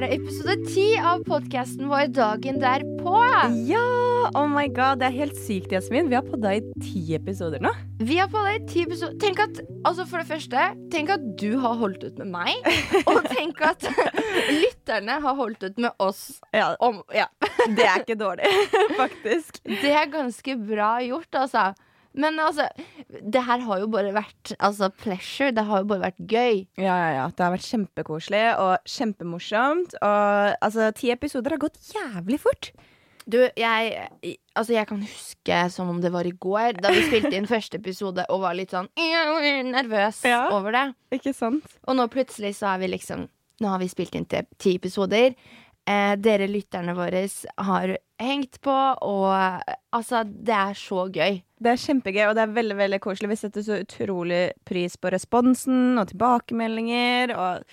Er det episode ti av podkasten vår Dagen derpå. Ja! Oh my god, det er helt sykt, Jasmin. Vi har podda i ti episoder nå. Vi har på deg ti episoder. Tenk at, altså For det første, tenk at du har holdt ut med meg. Og tenk at lytterne har holdt ut med oss. Ja, Om, ja. Det er ikke dårlig, faktisk. Det er ganske bra gjort, altså. Men altså, det her har jo bare vært altså, pleasure. Det har jo bare vært gøy. Ja, ja, ja. Det har vært kjempekoselig og kjempemorsomt. Og altså, ti episoder har gått jævlig fort. Du, jeg, altså jeg kan huske som om det var i går, da vi spilte inn første episode og var litt sånn nervøs Ja. over det. Ikke sant? Og nå plutselig så er vi liksom Nå har vi spilt inn ti episoder. Eh, dere lytterne våre har hengt på, og altså, det er så gøy. Det er kjempegøy, og det er veldig veldig koselig. Vi setter så utrolig pris på responsen og tilbakemeldinger. Og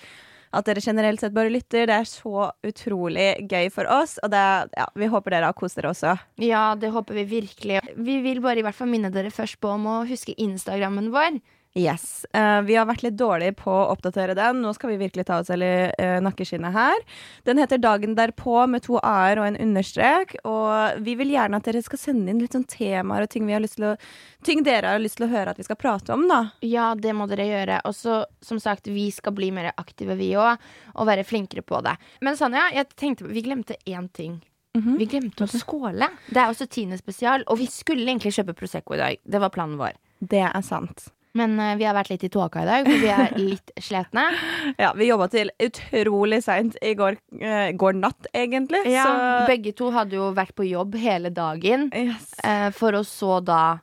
at dere generelt sett bare lytter. Det er så utrolig gøy for oss. Og det, ja, vi håper dere har kost dere også. Ja, det håper vi virkelig. Vi vil bare i hvert fall minne dere først på om å huske Instagrammen vår. Yes. Uh, vi har vært litt dårlige på å oppdatere den. Nå skal vi virkelig ta oss selv i uh, nakkeskinnet her. Den heter Dagen derpå med to a-er og en understrek. Og vi vil gjerne at dere skal sende inn litt sånn temaer og ting, å, ting dere har lyst til å høre at vi skal prate om, da. Ja, det må dere gjøre. Og så, som sagt, vi skal bli mer aktive, vi òg, og være flinkere på det. Men Sanja, jeg tenkte Vi glemte én ting. Vi glemte å skåle. Det er også tiende spesial, og vi skulle egentlig kjøpe Prosecco i dag. Det var planen vår. Det er sant. Men eh, vi har vært litt i tåka i dag, for vi er litt slitne. Ja, vi jobba til utrolig seint i går, uh, går natt, egentlig. Ja, Så begge to hadde jo vært på jobb hele dagen, yes. uh, for å så da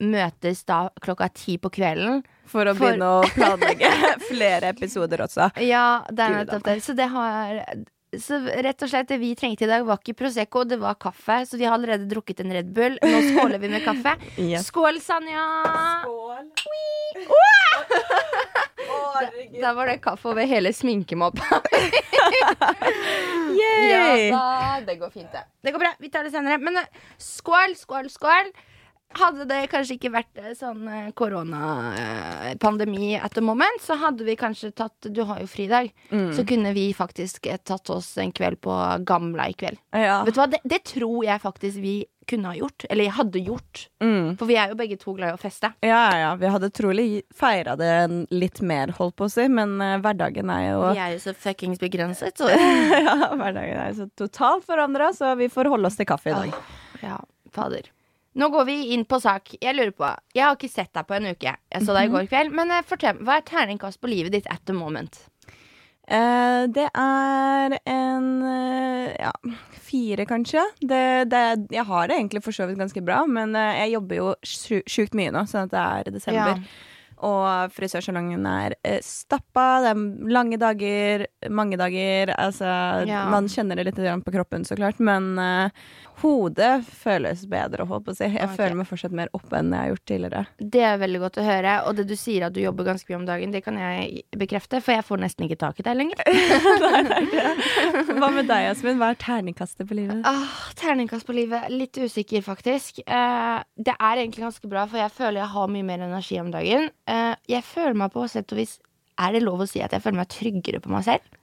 møtes da klokka ti på kvelden. For å For- begynne å planlegge flere episoder også. Ja, det er nettopp det. Så det har så rett og slett det vi trengte i dag, var ikke Prosecco, det var kaffe. Så vi har allerede drukket en Red Bull. Nå skåler vi med kaffe. Yes. Skål, Sanja! Skål. Da var det kaffe over hele sminkemoppa. Ja da, det går fint, det. Det går bra. Vi tar det senere. Men eh, skål, skål, skål. Hadde det kanskje ikke vært eh, sånn eh, koronapandemi at the moment, så hadde vi kanskje tatt Du har jo fridag. Mm. Så kunne vi faktisk eh, tatt oss en kveld på Gamla i kveld. Ja. Vet du hva, det, det tror jeg faktisk vi kunne ha gjort. Eller hadde gjort. Mm. For vi er jo begge to glad i å feste. Ja, ja, vi hadde trolig feira det litt mer, holdt på å si, men uh, hverdagen er jo Vi er jo så fuckings begrenset. Så. Ja, hverdagen er jo så totalt forandra, så vi får holde oss til kaffe i dag. Ja, fader. Nå går vi inn på sak. Jeg lurer på Jeg har ikke sett deg på en uke. Jeg så deg i går kveld. Men eh, fortell, hva er terningkast på livet ditt at the moment? Eh, det er en eh, ja, fire, kanskje. Det, det, jeg har det egentlig for så vidt ganske bra, men eh, jeg jobber jo sju- sjukt mye nå, sånn at det er desember. Og frisørsalongen er eh, stappa. Det er lange dager, mange dager. Altså, Ja. man kjenner det litt på kroppen, så klart. Men eh, hodet føles bedre, holdt på å si. Jeg okay. føler meg fortsatt mer oppe enn jeg har gjort tidligere. Det er veldig godt å høre. Og det du sier at du jobber ganske mye om dagen, det kan jeg bekrefte, for jeg får nesten ikke tak i deg lenger. Hva med deg, Asmin? Hva er terningkastet på livet? Ah, terningkast på livet. Litt usikker, faktisk. Eh, det er egentlig ganske bra, for jeg føler jeg har mye mer energi om dagen. Eh, jeg føler meg på sett og vis Er det lov å si at jeg føler meg tryggere på meg selv?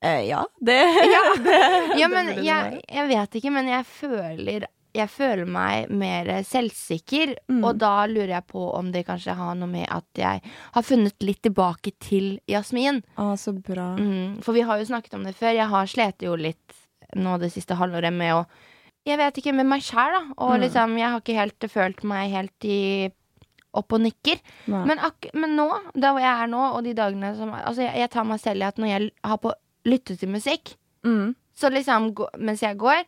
Eh, ja, det, Ja. Ja, men jeg, jeg vet ikke, men jeg føler jeg føler meg mer selvsikker, Mm. og da lurer jeg på om det kanskje har noe med at jeg har funnet litt tilbake til Jasmin. Ah, så bra. Mm, for vi har jo snakket om det før. Jeg har slitt jo litt nå det siste halvåret med å Jeg vet ikke, med meg sjæl, da. Og Mm. liksom, jeg har ikke helt følt meg helt i opp og nikker. Men, ak men nå, da hvor jeg er nå, og de dagene som Altså, jeg, jeg tar meg selv i at når jeg har på lyttet til musikk, Mm. så liksom mens jeg går,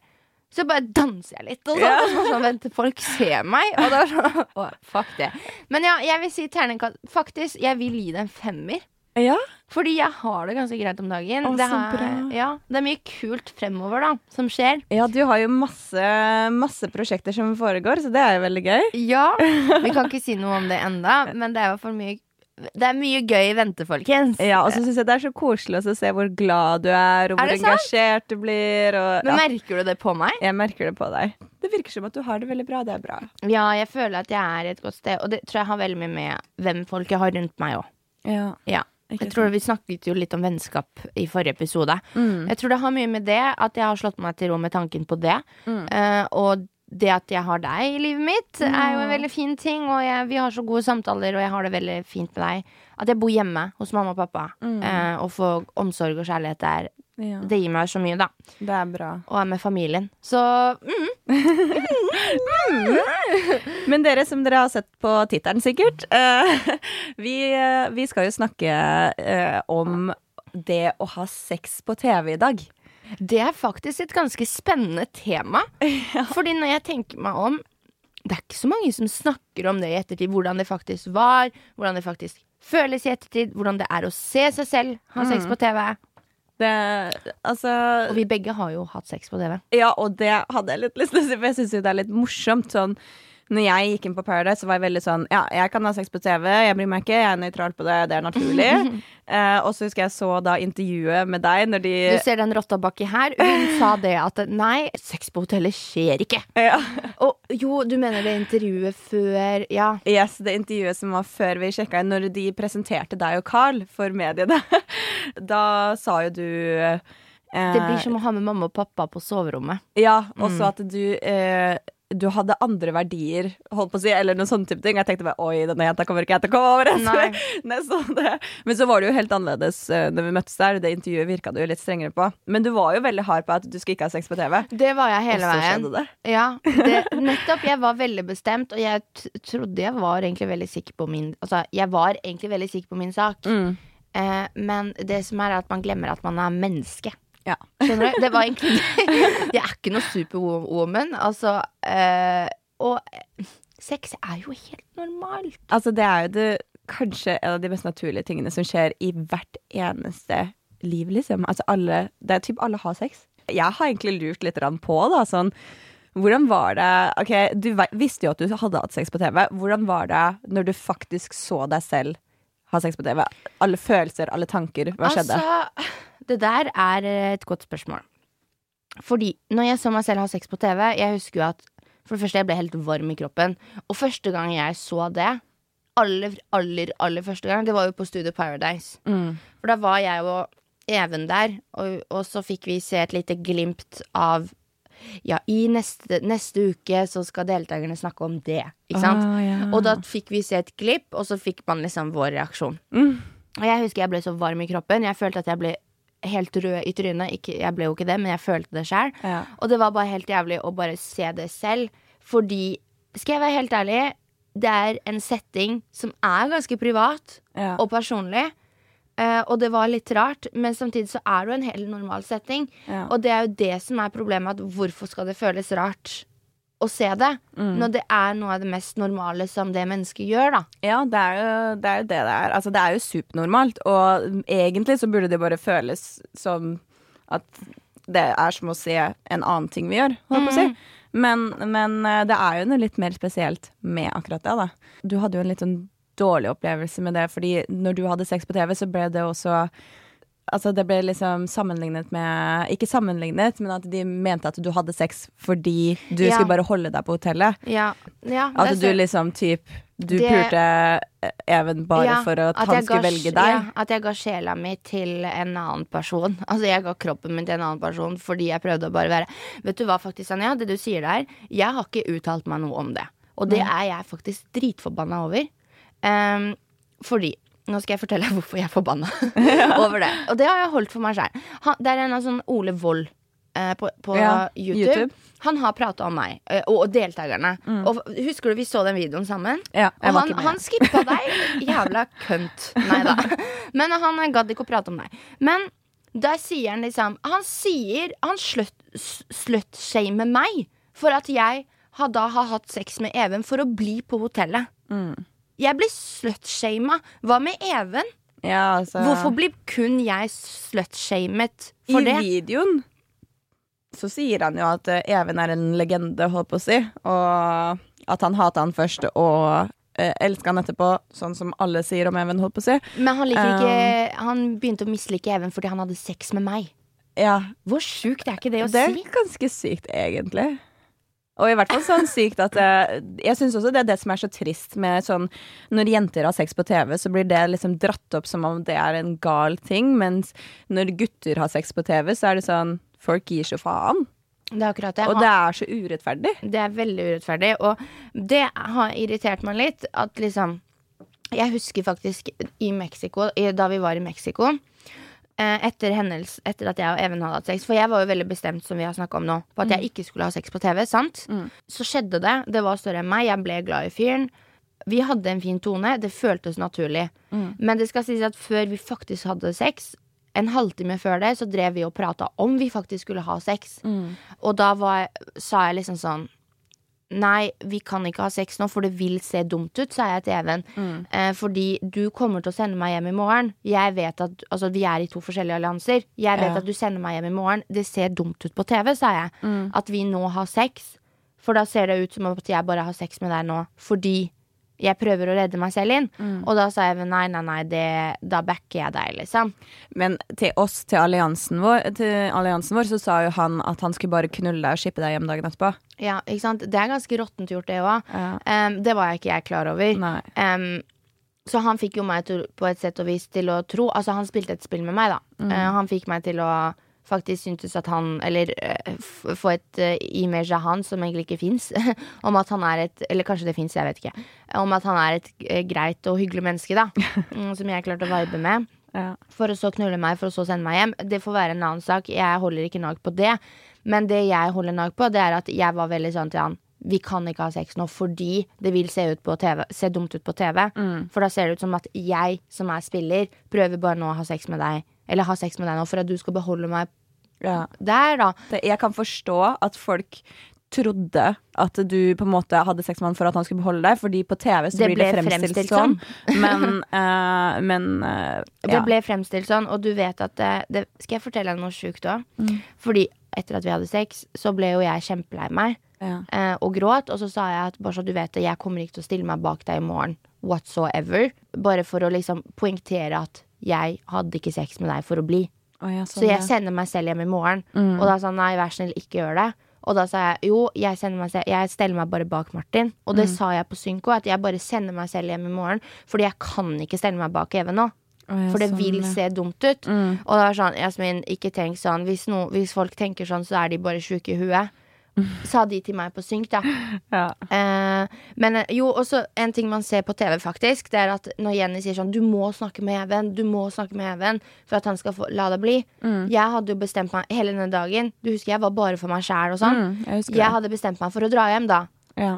så bare danser jeg litt. Og sånn, Yeah. sånn, sånn venter folk ser meg. Og da sånn Fuck det. Men ja, jeg vil si terningkast Faktisk, jeg vil gi det en femmer. Ja. Fordi jeg har det ganske greit om dagen. Å, det, er, ja, det er mye kult fremover, da, som skjer. ja, du har jo masse, masse prosjekter som foregår, så det er jo veldig gøy. Ja, Vi kan ikke si noe om det enda, men det er jo for mye det er mye gøy i vente, folkens. Ja, og så syns jeg det er så koselig å se hvor glad du er, og hvor er engasjert du blir. Og, Men merker du det på meg? Jeg merker det på deg. Det virker som at du har det veldig bra. Det er bra. Ja, jeg føler at jeg er et godt sted, og det tror jeg har veldig mye med hvem folk jeg har rundt meg òg. Ja, Ja. Ikke Jeg tror Vi snakket jo litt om vennskap i forrige episode. Mm. Jeg tror det har mye med det at jeg har slått meg til ro med tanken på det. Mm. Uh, og det at jeg har deg i livet mitt, er jo en veldig fin ting. Og jeg, vi har så gode samtaler, og jeg har det veldig fint med deg. At jeg bor hjemme hos mamma og pappa Mm. uh, og får omsorg og kjærlighet der, Ja, det gir meg så mye, da. det er bra. Og er med familien. Så mm, Men dere, som dere har sett på tittelen sikkert, eh, vi, eh, vi skal jo snakke eh, om det å ha sex på TV i dag. det er faktisk et ganske spennende tema. Fordi når jeg tenker meg om Det er ikke så mange som snakker om det i ettertid. Hvordan det faktisk var. Hvordan det faktisk føles i ettertid. Hvordan det er å se seg selv ha sex på TV. Det, altså Og vi begge har jo hatt sex på TV. Ja, og det hadde jeg litt lyst til å si, for jeg syns jo det er litt morsomt. Sånn, når jeg gikk inn på Paradise, så var jeg veldig sånn Ja, jeg kan ha sex på TV, jeg bryr meg ikke, jeg er nøytral på det, det er naturlig. eh, og så husker jeg så da intervjuet med deg når de Du ser den rotta baki her. Hun sa det at nei, sex på hotellet skjer ikke. ja. Og jo, du mener det intervjuet før Ja. Yes, det intervjuet som var før vi sjekka inn, når de presenterte deg og Carl for mediene. da sa jo du eh, Det blir som å ha med mamma og pappa på soverommet. Ja, og så at du eh, du hadde andre verdier, holdt på å si, eller noen sånne type ting. Jeg tenkte bare oi, denne jenta kommer ikke jeg til å komme over. Men så var det jo helt annerledes uh, når vi møttes der. Det intervjuet virka du jo litt strengere på. Men du var jo veldig hard på at du skulle ikke ha sex på TV. Det var jeg hele og så veien. skjedde det. Ja, det, nettopp. Jeg var veldig bestemt, og jeg trodde jeg var egentlig veldig sikker på min Altså, jeg var egentlig veldig sikker på min sak. Mm. Eh, men det som er at man glemmer at man er menneske. Ja. Skjønner du? Det var egentlig Jeg er ikke noe superwoman. Altså eh, Og eh, sex er jo helt normalt. Altså, det er jo det, kanskje en av de mest naturlige tingene som skjer i hvert eneste liv, liksom. Altså alle Det er typ alle har sex. Jeg har egentlig lurt litt på, da, sånn hvordan var det Ok, du visste jo at du hadde hatt sex på TV. Hvordan var det når du faktisk så deg selv ha sex på TV? Alle følelser, alle tanker. Hva skjedde? Altså, det der er et godt spørsmål. Fordi når jeg så meg selv ha sex på TV, jeg husker jo at for det første jeg ble helt varm i kroppen. Og første gang jeg så det, aller, aller, aller første gang, det var jo på Studio Paradise. Mm. For da var jeg og Even der, og, og så fikk vi se et lite glimt av Ja, i neste, neste uke så skal deltakerne snakke om det, ikke sant? Ah, ja. Og da fikk vi se et klipp, og så fikk man liksom vår reaksjon. Mm. Og jeg husker jeg ble så varm i kroppen. Jeg følte at jeg ble helt rød i trynet. Ikke, jeg ble jo ikke det, men jeg følte det sjæl. Ja. Og det var bare helt jævlig å bare se det selv. Fordi, skal jeg være helt ærlig, det er en setting som er ganske privat Ja. og personlig. Eh, og det var litt rart, men samtidig så er det jo en helt normal setting. Ja. Og det er jo det som er problemet, at hvorfor skal det føles rart å se det? Mm. Når det er noe av det mest normale som det mennesket gjør, da. Ja, det er, jo, det er jo det det er. Altså, det er jo supernormalt. Og egentlig så burde det bare føles som at det er som å se en annen ting vi gjør, holdt på å si. Men, men eh, det er jo noe litt mer spesielt med akkurat det, da. Du hadde jo en litt sånn dårlig opplevelse med det, fordi når du hadde sex på TV, så ble det også Altså, det ble liksom sammenlignet med Ikke sammenlignet, men at de mente at du hadde sex fordi du Ja. skulle bare holde deg på hotellet. Ja, ja At du liksom typ Du Det- pulte Even bare for at, at han skulle ga- velge deg. At jeg ga sjela mi til en annen person. Altså jeg ga kroppen min til en annen person fordi jeg prøvde å bare være Vet du hva, faktisk, Anja, det du sier der, jeg har ikke uttalt meg noe om det. Og det er jeg faktisk dritforbanna over. Ehm, fordi nå skal jeg fortelle hvorfor jeg er forbanna over det. Og det har jeg holdt for meg sjæl. Det er en av sånn Ole Wold eh, på, på Ja, YouTube. YouTube. Han har prata om meg eh, og, og deltakerne. Og Husker du vi så den videoen sammen? Ja, Og han, han skippa deg. Jævla kønt. Nei da. Men han gadd ikke å prate om deg. Men der sier han liksom Han sier Han slutshamer meg for at jeg har da har hatt sex med Even for å bli på hotellet. Mm. Jeg blir slutshama. Hva med Even? Ja, altså, Hvorfor blir kun jeg slutshamet I det? I videoen så sier han jo at eh, Even er en legende, holdt på å si, og at han hata han først, og uh, elska han etterpå, sånn som alle sier om Even, holdt på å si. Men han, ikke, han begynte å mislike Even fordi han hadde sex med meg. Ja, Hvor sjukt er ikke det å det er si? ganske sykt, egentlig. Og i hvert fall sånn sykt at eh, Jeg syns også det er det som er så trist med sånn Når jenter har sex på TV, så blir det liksom dratt opp som om det er en gal ting, mens når gutter har sex på TV, så er det sånn Folk gir så faen. Det er akkurat det. Og det er så urettferdig. Det er veldig urettferdig, og det har irritert meg litt. At liksom Jeg husker faktisk i Mexico, da vi var i Mexico etter, hendels, etter at jeg og Even hadde hatt sex, for jeg var jo veldig bestemt som vi har om nå, på at jeg ikke skulle ha sex på TV. sant? Så skjedde det. Det var større enn meg. Jeg ble glad i fyren. Vi hadde en fin tone. Det føltes naturlig. Men det skal sies at før vi faktisk hadde sex, en halvtime før det, så drev vi og prata om vi faktisk skulle ha sex. Og da var, sa jeg liksom sånn Nei, vi kan ikke ha sex nå, for det vil se dumt ut, sa jeg til Even. Eh, fordi du kommer til å sende meg hjem i morgen. Jeg vet at, altså Vi er i to forskjellige allianser. Jeg vet Ja. at du sender meg hjem i morgen. Det ser dumt ut på TV, sa jeg. At vi nå har sex. For da ser det ut som at jeg bare har sex med deg nå fordi jeg prøver å redde meg selv inn. Og da sa jeg nei, nei, nei, det, da backer jeg deg, liksom. Men til oss, til alliansen vår, til alliansen vår, så sa jo han at han skulle bare knulle deg og shippe deg hjem dagen etterpå. Ja, ikke sant? Det er ganske råttent gjort, det òg. Ja. det var jeg ikke jeg klar over. Em, så han fikk jo meg til, på et sett og vis til å tro Altså, han spilte et spill med meg, da. Eh, han fikk meg til å faktisk syntes at han Eller eh, få et uh, image av han som egentlig ikke fins. om at han er et Eller kanskje det fins, jeg vet ikke. Om at han er et eh, greit og hyggelig menneske, da. Mm, som jeg klarte å vibe med. Ja. For å så knulle meg, for å så sende meg hjem. Det får være en annen sak. Jeg holder ikke nag på det. Men det jeg holder nag på, det er at jeg var veldig sånn til han vi kan ikke ha sex nå fordi det vil se, ut på TV, se dumt ut på TV. For da ser det ut som at jeg som er spiller, prøver bare nå å ha sex med deg. Eller ha sex med deg nå for at du skal beholde meg Ja. der, da. Jeg kan forstå at folk trodde at du på en måte hadde sex med han for at han skulle beholde deg, fordi på TV så Det blir det fremstilt, fremstilt sånn. Men, uh, men eh, Det ble fremstilt sånn, og du vet at det, det Skal jeg fortelle deg noe sjukt òg? Fordi etter at vi hadde sex, så ble jo jeg kjempelei meg. Ja. eh, og gråt. Og så sa jeg at bare så du vet det, jeg kommer ikke til å stille meg bak deg i morgen whatsoever. Bare for å liksom poengtere at jeg hadde ikke sex med deg for å bli. Oh, ja, Så sånn, jeg ja. sender meg selv hjem i morgen. Og da sa han nei, vær snill, ikke gjør det. Og da sa jeg jo, jeg, meg selv, jeg steller meg bare bak Martin. Og det sa jeg på synko, at jeg bare sender meg selv hjem i morgen. Fordi jeg kan ikke stelle meg bak Even nå. Oh, ja, For det sånn, vil ja. se dumt ut. Og det var sånn, Jasmin, ikke tenk sånn. Hvis, no, hvis folk tenker sånn, så er de bare sjuke i huet. Sa de til meg på synk, da. Ja. Eh, men eh, jo, også en ting man ser på TV, faktisk, det er at når Jenny sier sånn Du må snakke med Even, du må snakke med Even for at han skal få, la det bli. Jeg hadde jo bestemt meg hele denne dagen. Du husker jeg var bare for meg sjæl og sånn. Mm, jeg jeg hadde bestemt meg for å dra hjem da. Ja.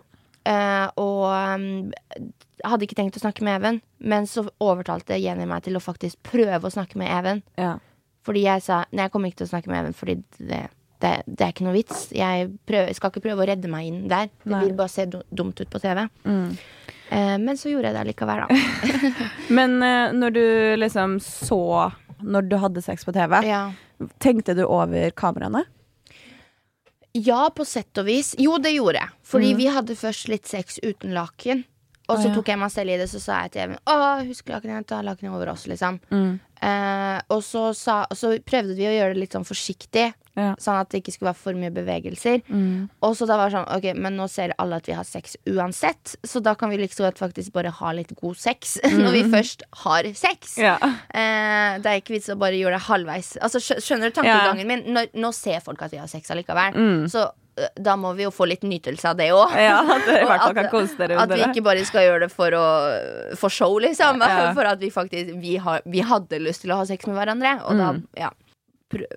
Eh, og um, hadde ikke tenkt å snakke med Even. Men så overtalte Jenny meg til å faktisk prøve å snakke med Even. Ja. Fordi jeg sa nei, jeg kommer ikke til å snakke med Even, fordi det, det, det er ikke noe vits. Jeg, prøver, jeg skal ikke prøve å redde meg inn der. Det vil bare se dumt ut på TV. Mm. Eh, men så gjorde jeg det likevel, da. Men eh, når du liksom så Når du hadde sex på TV, ja. tenkte du over kameraene? ja, på sett og vis. Jo, det gjorde jeg. Fordi vi hadde først litt sex uten laken. Og så ah, ja. tok jeg meg selv i det, så sa jeg til Even Å, husk lakenet, ta lakenet over oss, liksom. Eh, og så, sa, så prøvde vi å gjøre det litt sånn forsiktig. Ja. Sånn at det ikke skulle være for mye bevegelser. Og så da var det sånn, ok, men nå ser alle at vi har sex uansett. Så da kan vi liksom faktisk bare ha litt god sex når vi først har sex. Ja. Eh, det er ikke vits å bare gjøre det halvveis. Altså, skjønner du tankegangen min? Når, nå ser folk at vi har sex allikevel. Så øh, da må vi jo få litt nytelse av det òg. Ja, at at- At vi ikke bare skal gjøre det for, å, for show, liksom. Ja. For at vi faktisk vi, har, vi hadde lyst til å ha sex med hverandre. Og da, Mm. ja prø-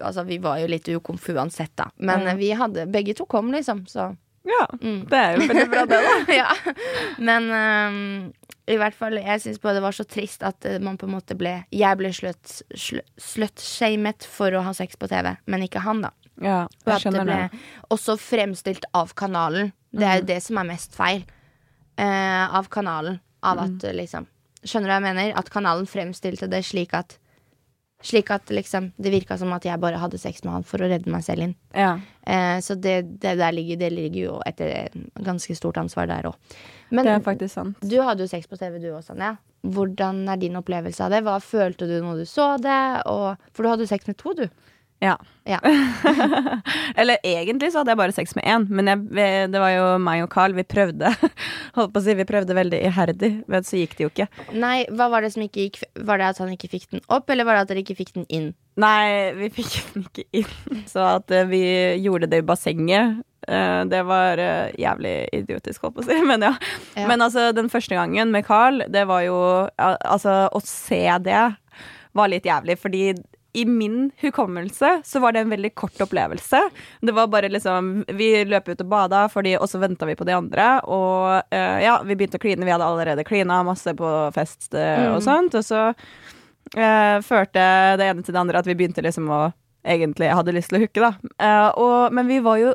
Altså, vi var jo litt ukomf uansett, da. Men eh, vi hadde Begge to kom, liksom. Så Ja, Mm. det er jo veldig bra, det, da. ja. Men um, i hvert fall, jeg syns bare det var så trist at øh, man på en måte ble Jeg ble slutshamet sl- for å ha sex på TV, men ikke han, da. Ja, jeg skjønner det. Mm. også fremstilt av kanalen. Det er jo det som er mest feil. Uh, av kanalen. Av Mm. at eh, liksom Skjønner du hva jeg mener? At kanalen fremstilte det slik at Slik at liksom, det virka som at jeg bare hadde sex med han for å redde meg selv inn. Ja. Eh, så det, det der ligger, det ligger jo et ganske stort ansvar der òg. Men Det er faktisk sant. du hadde jo sex på TV, du også, Sanja. Hvordan er din opplevelse av det? Hva følte du når du så det? Og, for du hadde jo sex med to, du. Ja. Ja. Eller egentlig så hadde jeg bare sex med én, men jeg, det var jo meg og Carl. Vi prøvde Holdt på å si, vi prøvde veldig iherdig, men så gikk det jo ikke. Nei, hva var det som ikke gikk? Var det at han ikke fikk den opp, eller var det at dere ikke fikk den inn? Nei, vi fikk den ikke inn. Så at eh, vi gjorde det i bassenget, eh, det var eh, jævlig idiotisk, holdt på å si. Men ja. Ja. Men altså, den første gangen med Carl, det var jo Altså, å se det var litt jævlig, fordi i min hukommelse så var det en veldig kort opplevelse. Det var bare liksom Vi løp ut og bada, fordi, og så venta vi på de andre. Og uh, ja, vi begynte å kline. Vi hadde allerede klina masse på fest eh, og sånt. Og så uh, førte det ene til det andre at vi begynte liksom å egentlig hadde lyst til å hooke, da. Og, men vi var jo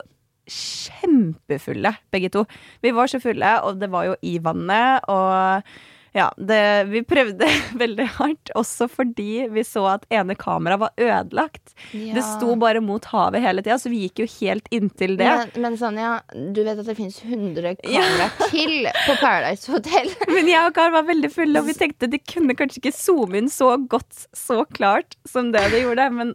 kjempefulle, begge to. Vi var så fulle, og det var jo i vannet, og ja, det, vi prøvde veldig hardt, også fordi vi så at ene kameraet var ødelagt. Det sto bare mot havet hele tida, så vi gikk jo helt inntil det. Men, men Sanja, du vet at det finnes 100 kameraer til på Paradise Hotel. Men jeg og Karl var veldig fulle, og vi tenkte de kunne kanskje ikke zoome inn så godt, så klart, som det de gjorde. Men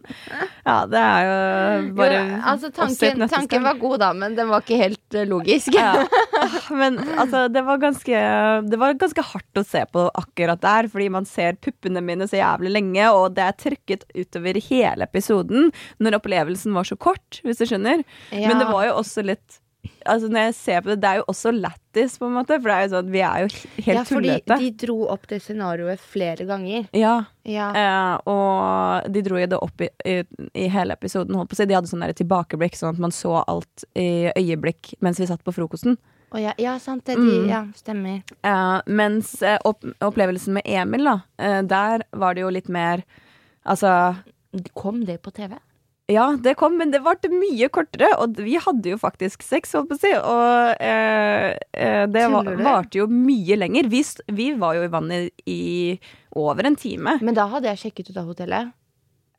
ja, det er jo bare jo, altså, tanken, tanken var god, da, men den var ikke helt eh, logisk. Ja. Men altså, det var ganske Det var ganske hardt å se på akkurat der, fordi man ser puppene mine så jævlig lenge, og det er trykket utover hele episoden når opplevelsen var så kort, hvis du skjønner. Ja. Men det var jo også litt Altså Når jeg ser på det, det er jo også lættis, på en måte. For det er jo sånn, vi er jo helt ja, tullete. de dro opp det scenarioet flere ganger. Ja, Ja. eh, og de dro jo det opp i, i, i hele episoden. Holdt på å si. De hadde sånn tilbakeblikk, sånn at man så alt i øyeblikk mens vi satt på frokosten. Og ja, ja, sant det. De, Mm. Ja, stemmer. Uh, mens eh, opp, opplevelsen med Emil, da, uh, der var det jo litt mer Altså Kom det på TV? Ja, det kom, men det ble mye kortere, og vi hadde jo faktisk sex, holdt på å si, og eh, det var, varte jo mye lenger. Vi, vi var jo i vannet i over en time. Men da hadde jeg sjekket ut av hotellet.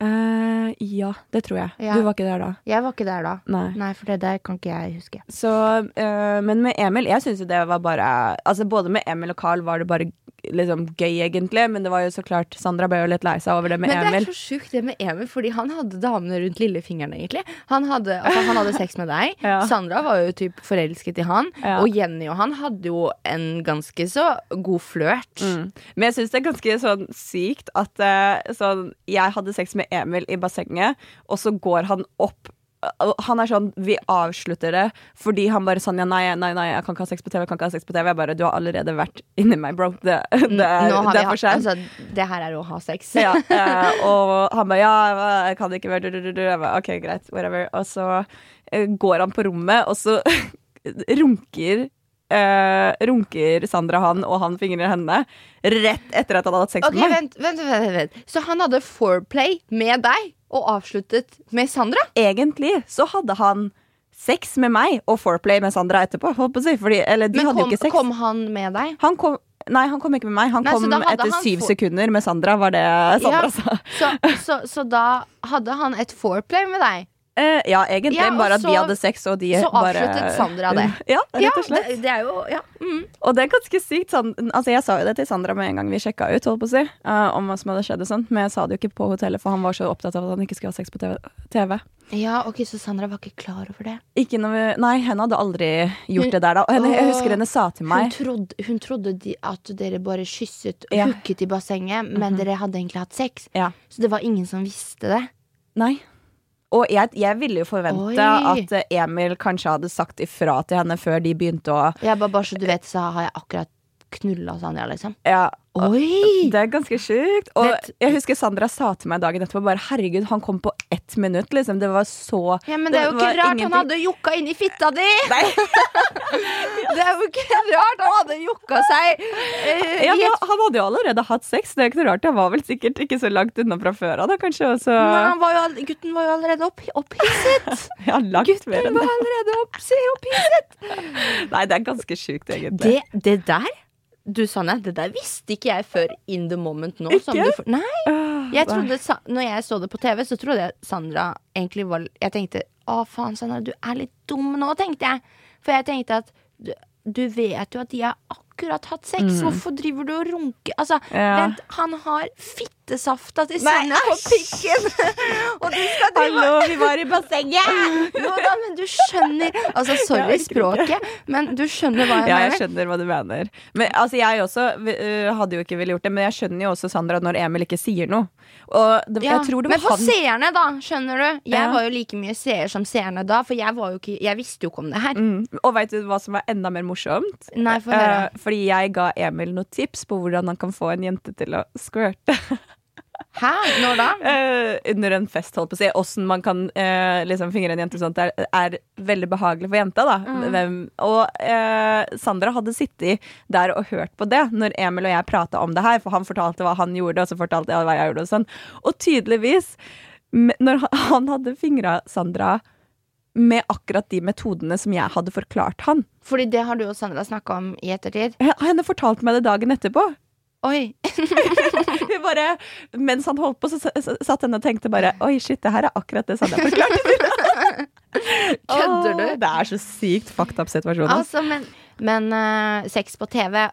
Eh, ja, det tror jeg. Ja. Du var ikke der da? Jeg var ikke der da. Nei. Nei, for det der kan ikke jeg huske. Så, uh, men med Emil, jeg syns jo det var bare Altså både med Emil og Carl var det bare liksom gøy, egentlig, men det var jo så klart Sandra ble jo litt lei seg over det med Men det Emil. er så sjukt det med Emil, fordi han hadde damene rundt lillefingeren, egentlig. Han hadde, altså, han hadde sex med deg. Ja. Sandra var jo typ forelsket i han. Ja. Og Jenny og han hadde jo en ganske så god flørt. Mm. Men jeg syns det er ganske sånn sykt at uh, sånn, jeg hadde sex med Emil i bassenget, og så går han opp han er sånn, Vi avslutter det fordi han bare sånn ja, nei, nei, nei, jeg kan ikke ha sex på TV. jeg kan ikke ha sex på TV Jeg bare, Du har allerede vært inni meg, bro. Det, det, er, det er for sent. altså, det her er å ha sex. ja, eh, og han bare ja, jeg kan ikke. Jeg bare, OK, greit, whatever. Og så eh, går han på rommet, og så runker eh, runker Sandra han, og han fingrer henne rett etter at han hadde hatt sex okay, med meg. vent, vent, vent, vent. Så han hadde foreplay med deg, og avsluttet med Sandra? Egentlig så hadde han sex med meg og foreplay med Sandra etterpå. Fordi, eller Men kom, kom han med deg? Han kom, nei, han kom ikke med meg. Han Nei, kom etter han syv for- sekunder med Sandra, var det Sandra Ja. sa. Så, så, så da hadde han et foreplay med deg? Eh, ja, egentlig. Ja, bare at vi hadde sex, og de så bare avsluttet Sandra det. Ja, Ja, rett og slett. det, det er jo ja. mm. Og det er ganske sykt. Sånn, altså jeg sa jo det til Sandra med en gang vi sjekka ut, holdt på å si, uh, om hva som hadde skjedd og sånt, men jeg sa det jo ikke på hotellet, for han var så opptatt av at han ikke skulle ha sex på TV. Ja, ok, så Sandra var ikke klar over det? Ikke når vi, nei, henne hadde aldri gjort det der, da. Henne, jeg husker henne sa til Hun meg trodde, hun trodde de, at dere bare kysset og Ja. hooket i bassenget, men dere hadde egentlig hatt sex. Ja. Så det var ingen som visste det. Nei. Og jeg, jeg ville jo forvente Oi. at Emil kanskje hadde sagt ifra til henne før de begynte å Jeg bare, bare så du vet, så har jeg akkurat knulla Sanja, liksom. ja, Oi! Det er ganske sjukt. Og Det- jeg husker Sandra sa til meg dagen etterpå bare herregud, han kom på ett minutt, liksom. Det var så Ja, men det er jo ikke rart han hadde jokka inn i fitta di! Nei. Det er jo ikke rart han hadde jokka seg eh, Ja, et han hadde jo allerede hatt sex, det er ikke noe rart. Han var vel sikkert ikke så langt unna fra før av, da, kanskje. Også... Nei, han var all- gutten var jo allerede opp, opphisset. Ja, langt mer Gutten var allerede opp, opphisset. Nei, det er ganske sjukt, egentlig. Det, det der Du, Sanne, det der visste ikke jeg før in the moment nå. Som Ikke? nei, Jeg trodde, når jeg så det på TV, så trodde jeg Sandra egentlig var Jeg tenkte å faen, Sandra, du er litt dum nå, tenkte jeg. For jeg tenkte at du, du vet jo at de er akkurat hatt sex. Hvorfor driver du og runker? Altså, Mm. Ja. vent, han har fittesafta til Nei, Sanne på pikken! og du skal drive Hallo, vi var i bassenget! Jo da, men du skjønner Altså, sorry språket, men du skjønner hva jeg Ja, jeg skjønner hva du mener. Men altså, jeg også uh, hadde jo ikke ville gjort det, men jeg skjønner jo også, Sandra, når Emil ikke sier noe. Og det, Ja, men for han seerne, da, skjønner du. Jeg var jo like mye seer som seerne da, for jeg ikke Jeg visste jo ikke om det her. mm. Og veit du hva som var enda mer morsomt? Nei, få høre. Fordi jeg ga Emil noen tips på hvordan han kan få en jente til å squirte. Hæ? Når da? Uh, under en fest, holdt på å si. Åssen man kan uh, liksom fingre en jente at det er, er veldig behagelig for jenta. Da. Mm. Hvem, og uh, Sandra hadde sittet der og hørt på det når Emil og jeg prata om det her, for han fortalte hva han gjorde, og så fortalte jeg hva jeg gjorde. Og sånn Og tydeligvis, når han, han hadde fingra Sandra med akkurat de metodene som jeg hadde forklart han. Fordi det har du og Sandra snakka om i ettertid. Henne fortalte meg det dagen etterpå. Oi. Vi bare, mens han holdt på, så satt henne og tenkte bare Oi, shit, det her er akkurat det Sandra forklarte. Kødder du? Åh, Det er så sykt fucked up situasjon. Altså, men, men uh, sex på TV,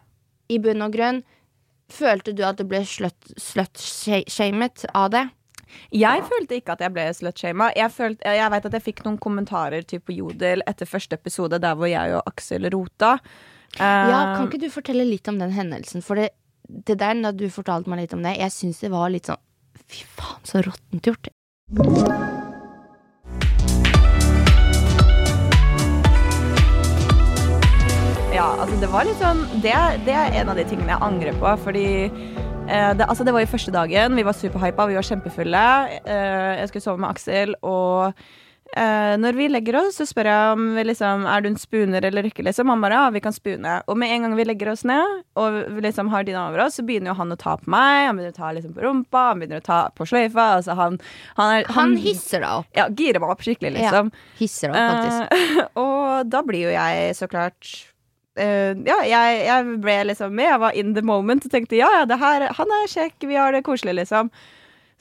i bunn og grunn, følte du at du ble slut-shamet av det? Jeg følte ikke at jeg ble slutshama. Jeg, følte- jeg vet at jeg fikk noen kommentarer typ, på Jodel etter første episode, der hvor jeg og Aksel rota. Uh, Ja, Kan ikke du fortelle litt om den hendelsen? For det, det der, når du fortalte meg litt om det, jeg syns det var litt sånn Fy faen, så råttent gjort. Ja, altså det var litt sånn Det, det er en av de tingene jeg angrer på, fordi eh, det, altså det var jo første dagen. Vi var superhypa, vi var kjempefulle. Eh, jeg skulle sove med Aksel, og eh, når vi legger oss, så spør jeg om vi liksom, er du en spuner eller ikke. Liksom. Han bare ja, vi kan spune. Og med en gang vi legger oss ned og vi liksom har dyna over oss, så begynner jo han å ta på meg. Han begynner å ta liksom på rumpa, han begynner å ta på sløyfa. Altså han, han, er, Han hisser deg opp. Ja, girer meg opp skikkelig, liksom. Ja, Hisser opp, faktisk. Eh, og da blir jo jeg så klart eh, Ja, jeg, jeg ble liksom med. Jeg var in the moment og tenkte ja, ja, her, han er kjekk, vi har det koselig, liksom.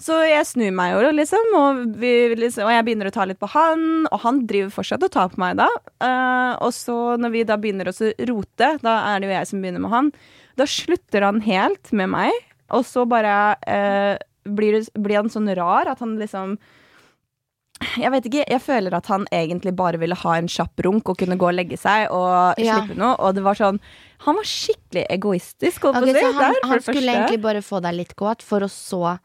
Så jeg snur meg jo, liksom og, vi, liksom, og jeg begynner å ta litt på han, og han driver fortsatt å ta på meg da. Uh, og så når vi da begynner å rote, da er det jo jeg som begynner med han, da slutter han helt med meg, og så bare uh, blir, blir han sånn rar at han liksom jeg vet ikke, jeg føler at han egentlig bare ville ha en kjapp runk og kunne gå og legge seg og Ja. slippe noe. Og det var sånn Han var skikkelig egoistisk. holdt Ok, på å si, han, han skulle egentlig bare få deg litt kåt, for å så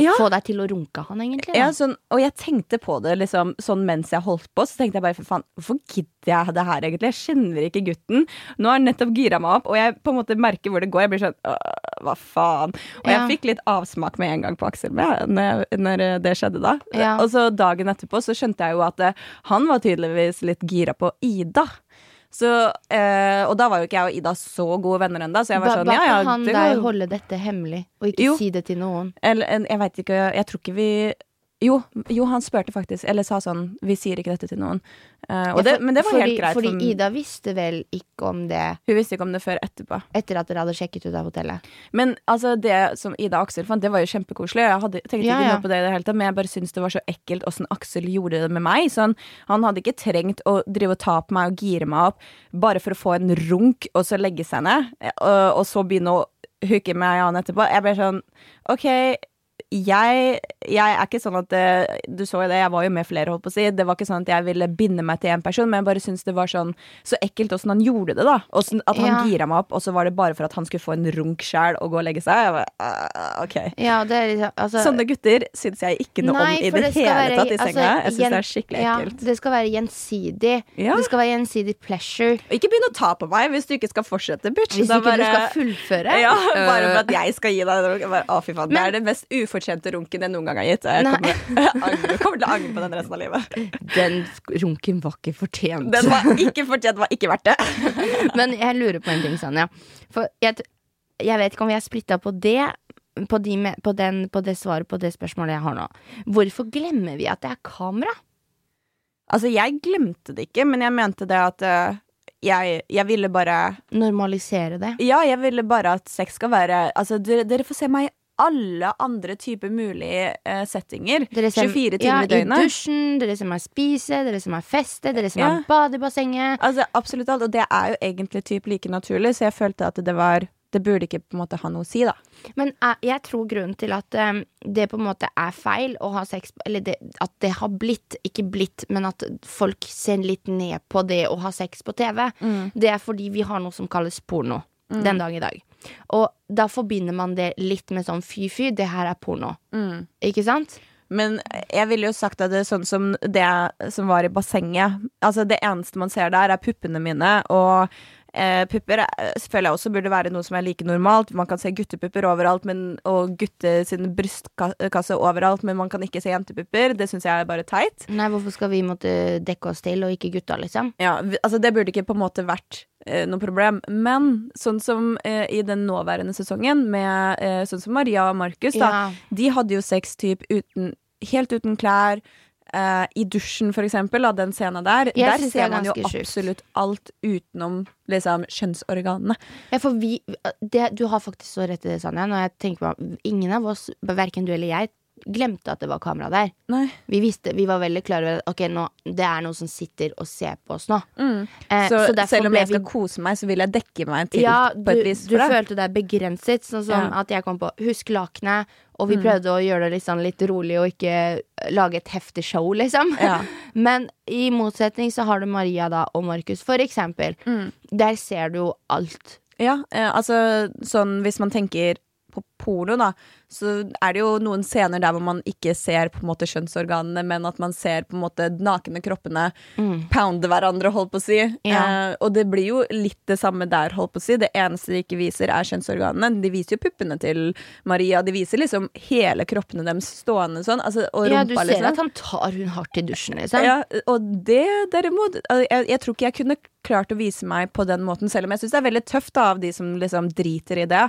Ja. få deg til å runke han, egentlig. Ja, sånn, og jeg tenkte på det liksom, sånn mens jeg holdt på. Så tenkte jeg bare for faen, hvorfor gidder jeg det her egentlig? Jeg kjenner ikke gutten. Nå har han nettopp gira meg opp, og jeg på en måte merker hvor det går. Jeg blir sånn hva faen. Og jeg fikk litt avsmak med en gang på Aksel med, når, når det skjedde da. Ja. Og så dagen etterpå så skjønte jeg jo at det, han var tydeligvis litt gira på Ida. Så, eh, og da var jo ikke jeg og Ida så gode venner ennå, så jeg var Ba, sånn ja, kan ja, han der holde dette hemmelig, og ikke Jo. si det til noen? eller, jeg veit ikke, jeg tror ikke vi jo, jo, han spurte faktisk, eller sa sånn Vi sier ikke dette til noen. Uh, Ja, det, men det var fordi, helt greit. Fordi for- Ida visste vel ikke om det Hun visste ikke om det før etterpå. etter at dere hadde sjekket ut av hotellet? Men altså, det som Ida og Aksel fant, det var jo kjempekoselig. Jeg hadde, tenkte Ja, ikke noe på det i det hele tatt, men jeg bare syntes det var så ekkelt åssen Aksel gjorde det med meg. Sånn, han hadde ikke trengt å drive og ta på meg og gire meg opp bare for å få en runk, og så legge seg ned, eh, og, og så begynne å hooke meg Jan etterpå. Jeg ble sånn OK. Jeg, jeg er ikke sånn at eh, Du så jo det, jeg var jo med flere, holdt på å si. Det var ikke sånn at jeg ville binde meg til en person, men jeg bare syntes det var sånn så ekkelt åssen han gjorde det, da. Sånn at han Ja. gira meg opp, og så var det bare for at han skulle få en runk sjæl og gå og legge seg. Bare, «Ah, ok. Ja, det liksom altså, Sånne gutter syns jeg ikke noe Nei, om i det, det, hele være- tatt i altså, senga. Jeg syns det er skikkelig ja, ekkelt. det skal være gjensidig. Ja. Det skal være gjensidig pleasure. Og Ikke begynn å ta på meg hvis du ikke skal fortsette, bitch. Hvis ikke ikke du skal fullføre. Ja, bare Øh, for at jeg skal gi deg en runk. Å, fy faen. Det er det mest ufortjente runken jeg noen gang har gitt. Jeg kommer, jeg kommer til å angre på den resten av livet. Den runken var ikke fortjent. Den var ikke fortjent, var ikke verdt det. Men jeg lurer på en ting, Sanja. For jeg, jeg vet ikke om vi er splitta på det. På, de på, den, på det svaret på det spørsmålet jeg har nå. Hvorfor glemmer vi at det er kamera? Altså, jeg glemte det ikke, men jeg mente det at uh, jeg, jeg ville bare Normalisere det. Ja, jeg ville bare at sex skal være Altså, dere, dere får se meg i alle andre typer mulige uh, settinger. Dere som, 24 ja, timer i døgnet. I dusjen, dere som har spise, dere som har feste, dere som Ja. har bad i bassenget. Altså, absolutt alt, og det er jo egentlig typ like naturlig, så jeg følte at det var Det burde ikke på en måte ha noe å si, da. Men eh, jeg tror grunnen til at eh, det på en måte er feil å ha sex Eller det, at det har blitt, ikke blitt, men at folk ser litt ned på det å ha sex på TV, det er fordi vi har noe som kalles porno den dag i dag. Og da forbinder man det litt med sånn fy-fy, det her er porno. Ikke sant? Men jeg ville jo sagt at det er sånn som det som var i bassenget Altså, det eneste man ser der, er puppene mine, og eh, pupper føler jeg også burde være noe som er like normalt. Man kan se guttepupper overalt, men, og gutte sin brystkasse overalt, men man kan ikke se jentepupper. Det syns jeg er bare teit. Nei, hvorfor skal vi måtte dekke oss til, og ikke gutta, liksom? Ja, altså Det burde ikke på en måte vært noe problem. Men sånn som eh, i den nåværende sesongen, med eh, sånn som Maria og Markus, da. Ja. De hadde jo sex typ uten, helt uten klær. eh, I dusjen, for eksempel, av den scenen der. Jeg der ser er man jo sjukt. absolutt alt utenom liksom, kjønnsorganene. Ja, vi det, Du har faktisk så rett i det, Sanja. Når jeg tenker på Ingen av oss, verken du eller jeg, glemte at det var kamera der. Nei. Vi visste, vi var veldig klare over at okay, nå, det er noen som sitter og ser på oss nå. Eh, Mm. Så, derfor selv om jeg skal vi- kose meg, så vil jeg dekke meg til ja, på du, et vis. du for følte deg begrenset, sånn som Ja. Mm. at jeg kom på Husk lakenet, og vi prøvde å gjøre det litt, sånn, litt rolig og ikke lage et heftig show, liksom. Ja. Men i motsetning så har du Maria da og Markus, for eksempel. Mm. Der ser du jo alt. Ja, eh, altså sånn hvis man tenker på porno, da, så er det jo noen scener der hvor man ikke ser på en måte kjønnsorganene, men at man ser på en måte nakne kroppene pounde hverandre, holdt på å si. Mm. Ja. Eh, og det blir jo litt det samme der, holdt på å si. Det eneste de ikke viser, er kjønnsorganene. De viser jo puppene til Maria. De viser liksom hele kroppene deres stående sånn. Altså, og Ja, du ser liksom. at han tar hun hardt i dusjen, liksom. Ja, og det derimot altså, jeg, jeg tror ikke jeg kunne klart å vise meg på den måten, selv om jeg syns det er veldig tøft da, av de som liksom driter i det.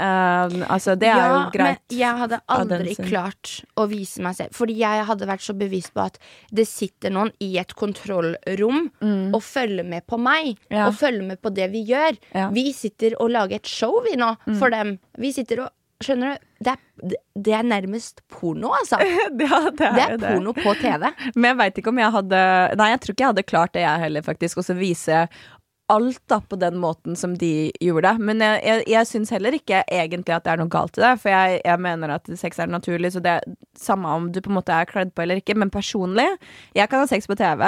Um, altså, det er jo Ja, greit. Men jeg hadde aldri klart å vise meg selv. Fordi jeg hadde vært så bevisst på at det sitter noen i et kontrollrom og følger med på meg. Mm. Ja. Og følger med på det vi gjør. Ja. Mm. Vi sitter og lager et show, vi nå, for dem. Vi sitter og Skjønner du? Det er, det er nærmest porno, altså. ja, det er, Det er porno det. på TV. Men jeg veit ikke om jeg hadde Nei, jeg tror ikke jeg hadde klart det, jeg heller, faktisk. Å vise alt da på den måten som de gjorde det. Men jeg, jeg, jeg syns heller ikke egentlig at det er noe galt i det. For jeg, jeg mener at sex er naturlig, så det er samme om du på en måte er kledd på eller ikke. Men personlig, jeg kan ha sex på TV,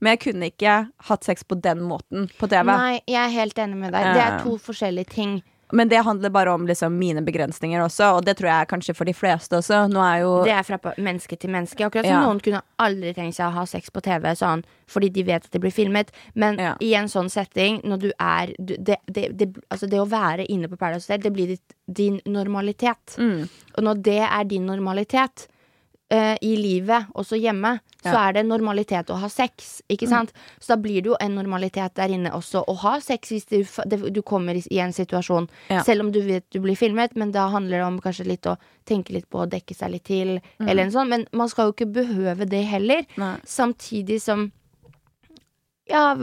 men jeg kunne ikke hatt sex på den måten på TV. Nei, jeg er helt enig med deg. Det er to forskjellige ting. Men det handler bare om liksom, mine begrensninger også, og det tror jeg kanskje for de fleste også. Er jo Det er fra menneske til menneske. Akkurat som Ja. noen kunne aldri tenkt seg å ha sex på TV sånn, fordi de vet at det blir filmet. Men Ja. i en sånn setting, når du er du, det, det, det, altså det å være inne på Paradise Hotel, det blir ditt, din normalitet. Mm. Og når det er din normalitet eh, i livet, også hjemme, så er det normalitet å ha sex. Ikke Mm. sant? Så da blir det jo en normalitet der inne også å ha sex hvis du, du kommer i, i en situasjon. Ja. Selv om du vet du blir filmet, men da handler det om kanskje litt å tenke litt på å dekke seg litt til. Mm. Eller en sånn. Men man skal jo ikke behøve det heller. Nei. Samtidig som Ja,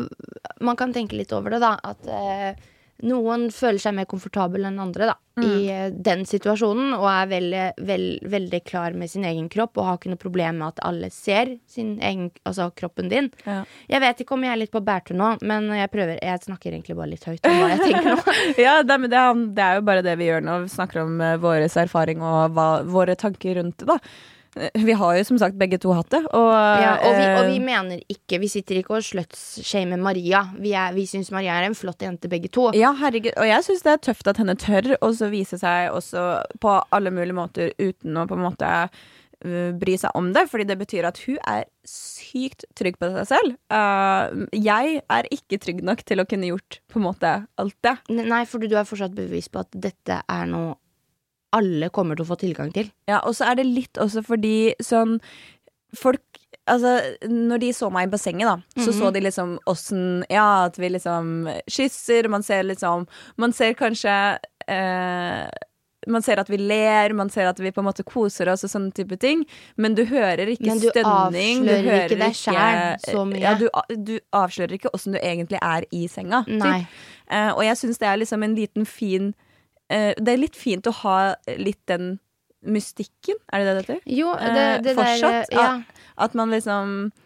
man kan tenke litt over det, da. At eh, noen føler seg mer komfortabel enn andre da, Mm. i eh, den situasjonen. Og er veldig, veld, veldig klar med sin egen kropp og har ikke noe problem med at alle ser sin egen, altså kroppen din. Ja. Jeg vet ikke om jeg er litt på bærtur nå, men jeg prøver Jeg snakker egentlig bare litt høyt om hva jeg tenker nå. Ja, det, men det, er- det er jo bare det vi gjør nå. Vi snakker om uh, vår erfaring og hva, våre tanker rundt det. da Vi har jo som sagt begge to hatt det. Og, Ja, og, vi, og vi eh, mener ikke Vi sitter ikke og slutshamer Maria. Vi, er, vi syns Maria er en flott jente, begge to. ja, herregud. Og jeg syns det er tøft at henne tør å vise seg også på alle mulige måter uten å på en måte uh, bry seg om det, fordi det betyr at hun er sykt trygg på seg selv. Uh, jeg er ikke trygg nok til å kunne gjort på en måte alt det. Nei, for du er fortsatt bevisst på at dette er noe alle kommer til å få tilgang til. Ja, og så er det litt også fordi sånn Folk Altså, når de så meg i bassenget, da, så så de liksom åssen Ja, at vi liksom kysser, man ser liksom Man ser kanskje eh, man ser at vi ler, man ser at vi på en måte koser oss og sånne type ting. Men du hører ikke Men du stønning. du avslører ikke deg sjæl så mye. Ja, du, du avslører ikke åssen du egentlig er i senga. Nei. Eh, og jeg syns det er liksom en liten fin Det er litt fint å ha litt den mystikken, er det det det heter? Jo, det, Eh, det fortsatt, der Ja. At man liksom eh,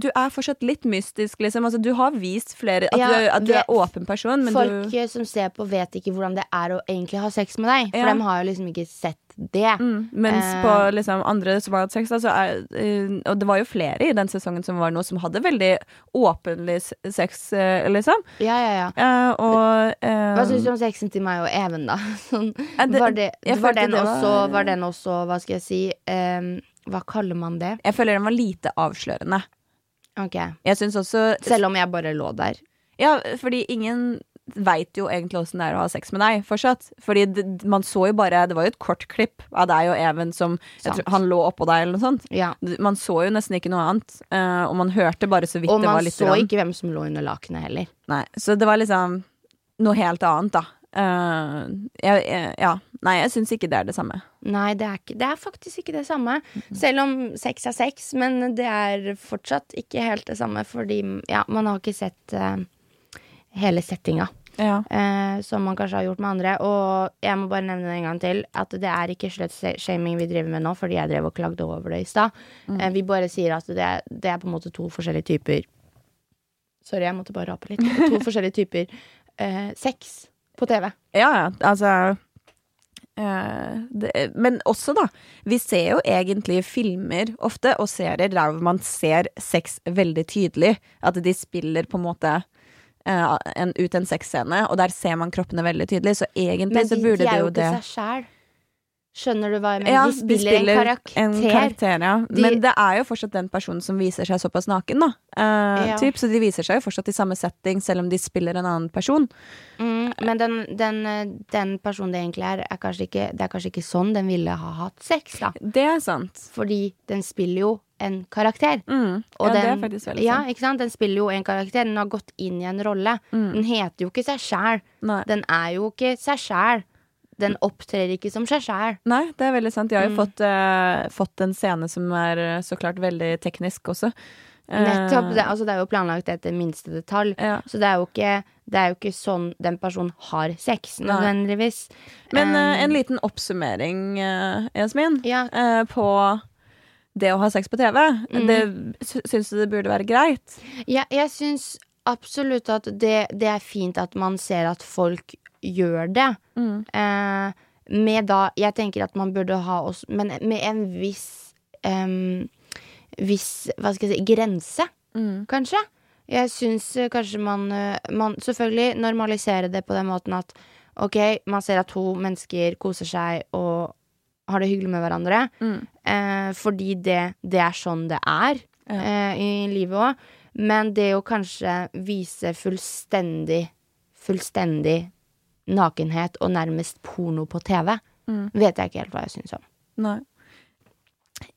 Du er fortsatt litt mystisk, liksom. Altså, du har vist flere At, Ja, du, at du er åpen person, men Folk du Folk som ser på, vet ikke hvordan det er å egentlig ha sex med deg. For Ja. de har jo liksom ikke sett det. mm, Mens uh, på liksom, andre som har hatt sex, da, er uh, Og det var jo flere i den sesongen som var nå, som hadde veldig åpenlig sex, uh, liksom. Ja, ja, ja. Eh, og eh, Hva syns du om sexen til meg og Even, da? Sånn, Eh, det- var, det, var, den også, var- den også, hva skal jeg si ehm, Hva kaller man det? Jeg føler den var lite avslørende. Ok. Jeg syns også Selv om jeg bare lå der. Ja, fordi ingen veit jo egentlig åssen det er å ha sex med deg fortsatt. Fordi det, man så jo bare Det var jo et kort klipp av deg og Even som tror, Han lå oppå deg, eller noe sånt. Ja. Man så jo nesten ikke noe annet. eh, og man hørte bare så vidt det var litt Og man så ikke hvem som lå under lakenet heller. Nei, så det var liksom noe helt annet, da. Eh, jeg, jeg, ja. Nei, jeg syns ikke det er det samme. Nei, det er, ikke, det er faktisk ikke det samme. Selv om sex er sex, men det er fortsatt ikke helt det samme, fordi ja, man har ikke sett uh, hele settinga. Ja. Uh, som man kanskje har gjort med andre. Og jeg må bare nevne det en gang til, at det er ikke slutshaming vi driver med nå, fordi jeg drev og klagde over det i stad. Eh, vi bare sier at det det er på en måte to forskjellige typer Sorry, jeg måtte bare rape litt. To forskjellige typer sex på TV. Ja, ja, altså eh, det, Men også, da. Vi ser jo egentlig filmer ofte, og serier der man ser sex veldig tydelig. At de spiller på en måte eh, en, ut en sexscene, og der ser man kroppene veldig tydelig. Så egentlig Men så de, burde de det jo jo ikke det seg sjæl. Skjønner du hva jeg mener? Ja, de spiller, en karakter. en karakter, ja. De- Men det er jo fortsatt den personen som viser seg såpass naken, da. Uh, Ja. typ, så de viser seg jo fortsatt i samme setting, selv om de spiller en annen person. Mm, men den, den, den personen det egentlig er, er kanskje ikke, det er kanskje ikke sånn den ville ha hatt sex, da. Det er sant. Fordi den spiller jo en karakter. Mm. Ja, det er faktisk veldig Ja, sant. ikke sant? Den spiller jo en karakter. Den har gått inn i en rolle. Mm. Den heter jo ikke seg sjæl. Den er jo ikke seg sjæl. Den opptrer ikke som seg sjæl. Nei, det er veldig sant. Jeg har jo Mm. fått, uh, fått en scene som er eh, så klart veldig teknisk også. Eh, Nettopp. Det, altså, det er jo planlagt etter minste detalj. Ja. Så det er, jo ikke, det er jo ikke sånn den personen har sex, nødvendigvis. Men Um, en liten oppsummering, eh, Jasmin, Ja. uh, på det å ha sex på TV. Mm. Det, syns du det burde være greit? Ja, jeg syns absolutt at det, det er fint at man ser at folk gjør det. Eh, med da Jeg tenker at man burde ha oss Men med en viss um, Viss, hva skal jeg si, grense, kanskje. Jeg syns eh, kanskje man, eh, man Selvfølgelig normalisere det på den måten at ok, man ser at to mennesker koser seg og har det hyggelig med hverandre. Eh, fordi det, det er sånn det er Ja. eh, i livet òg. Men det å kanskje vise fullstendig Fullstendig nakenhet og nærmest porno på TV, vet jeg ikke helt hva jeg syns om. Nei.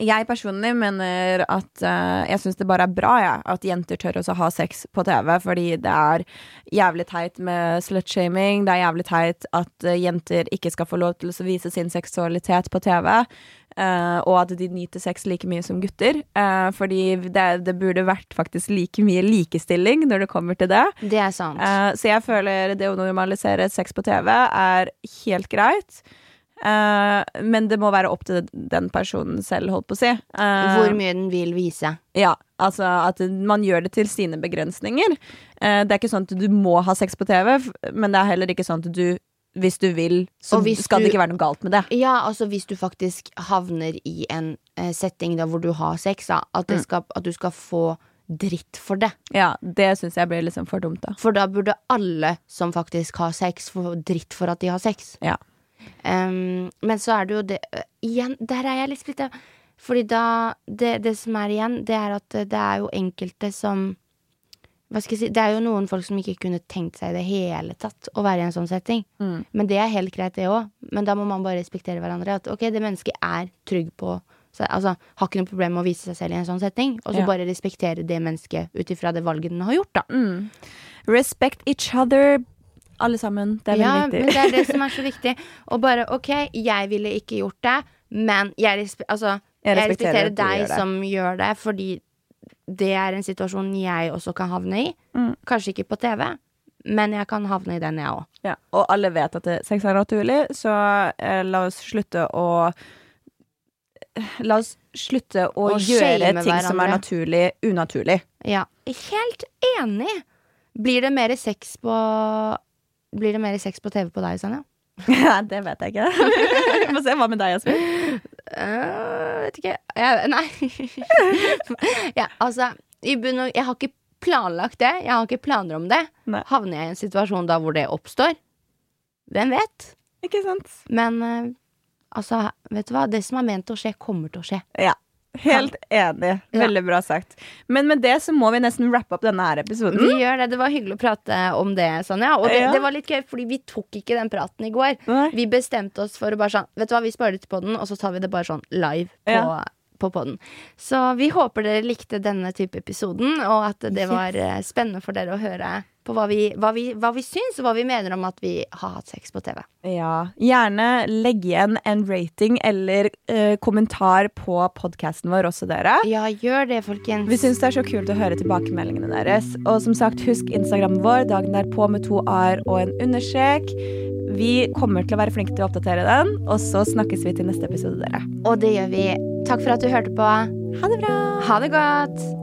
Jeg personlig mener at uh, jeg syns det bare er bra ja, at jenter tør også ha sex på TV, fordi det er jævlig teit med slutshaming. Det er jævlig teit at uh, jenter ikke skal få lov til å vise sin seksualitet på TV. Eh, og at de nyter sex like mye som gutter. Uh, fordi det, det burde vært faktisk like mye likestilling når det kommer til det. Det er sant. Uh, så jeg føler det å normalisere sex på TV er helt greit. Men det må være opp til den personen selv, holdt på å si. Hvor mye den vil vise. Ja, altså at man gjør det til sine begrensninger. Det er ikke sånn at du må ha sex på TV, men det er heller ikke sånn at du hvis du vil, så skal det ikke være noe galt med det. Ja, altså hvis du faktisk havner i en eh, setting da hvor du har sex, da, at, det skal, at du skal få dritt for det. Ja, Det syns jeg blir liksom for dumt, da. For da burde alle som faktisk har sex, få dritt for at de har sex. Ja. Um, men så er det jo det øh, Igjen, der er jeg litt splitta. Fordi da det, det som er igjen, det er at det er jo enkelte som Hva skal jeg si Det er jo noen folk som ikke kunne tenkt seg i det hele tatt å være i en sånn setting. Men det er helt greit, det òg. Men da må man bare respektere hverandre. At ok, det mennesket er trygg på seg, Altså har ikke noe problem med å vise seg selv i en sånn setting. Og så Ja. bare respektere det mennesket ut ifra det valget den har gjort, da. Respect each other, alle sammen. Det er veldig ja, viktig. men det er det som er så viktig. Og bare OK, jeg ville ikke gjort det, men jeg, respe altså, Jeg jeg respekterer respekterer, at du deg gjør som gjør det, fordi det er en situasjon jeg også kan havne i. Mm. Kanskje ikke på TV, men jeg kan havne i den, jeg òg. Ja. Og alle vet at sex er naturlig, så eh, la oss slutte å La oss slutte å, gjøre ting ting som er naturlig, unaturlig. Ja. Helt enig! Blir det mer sex på Blir det mer sex på TV på deg, Sanja? Ja, det vet jeg ikke. Vi får se. Hva med deg, Jasmin? Uh, vet ikke. Jeg, nei. ja, altså, i bunn og Jeg har ikke planlagt det. Jeg har ikke planer om det. Nei. Havner jeg i en situasjon da hvor det oppstår? Hvem vet? Ikke sant? Men uh, altså, vet du hva? Det som er ment å skje, kommer til å skje. Ja. Helt enig. Veldig bra sagt. Men med det så må vi nesten wrappe opp denne her episoden. Vi gjør det. Det var hyggelig å prate om det, Sonja. Og det, Ja. det var litt gøy, fordi vi tok ikke den praten i går. Nei. Vi bestemte oss for å bare sånn Vet du hva, vi sparer det til podden, og så tar vi det bare sånn live på, Ja. på podden. Så vi håper dere likte denne type episoden, og at det var yes. spennende for dere å høre på hva vi, hva, vi, hva vi syns, og hva vi mener om at vi har hatt sex på TV. Ja. Gjerne legg igjen en rating eller eh, kommentar på podkasten vår også, dere. Ja, gjør det, folkens. Vi syns det er så kult å høre tilbakemeldingene deres. Og som sagt, husk Instagrammen vår dagen derpå med to a-er og en understrek. Vi kommer til å være flinke til å oppdatere den, og så snakkes vi til neste episode, dere. Og det gjør vi. Takk for at du hørte på. Ha det bra! Ha det godt.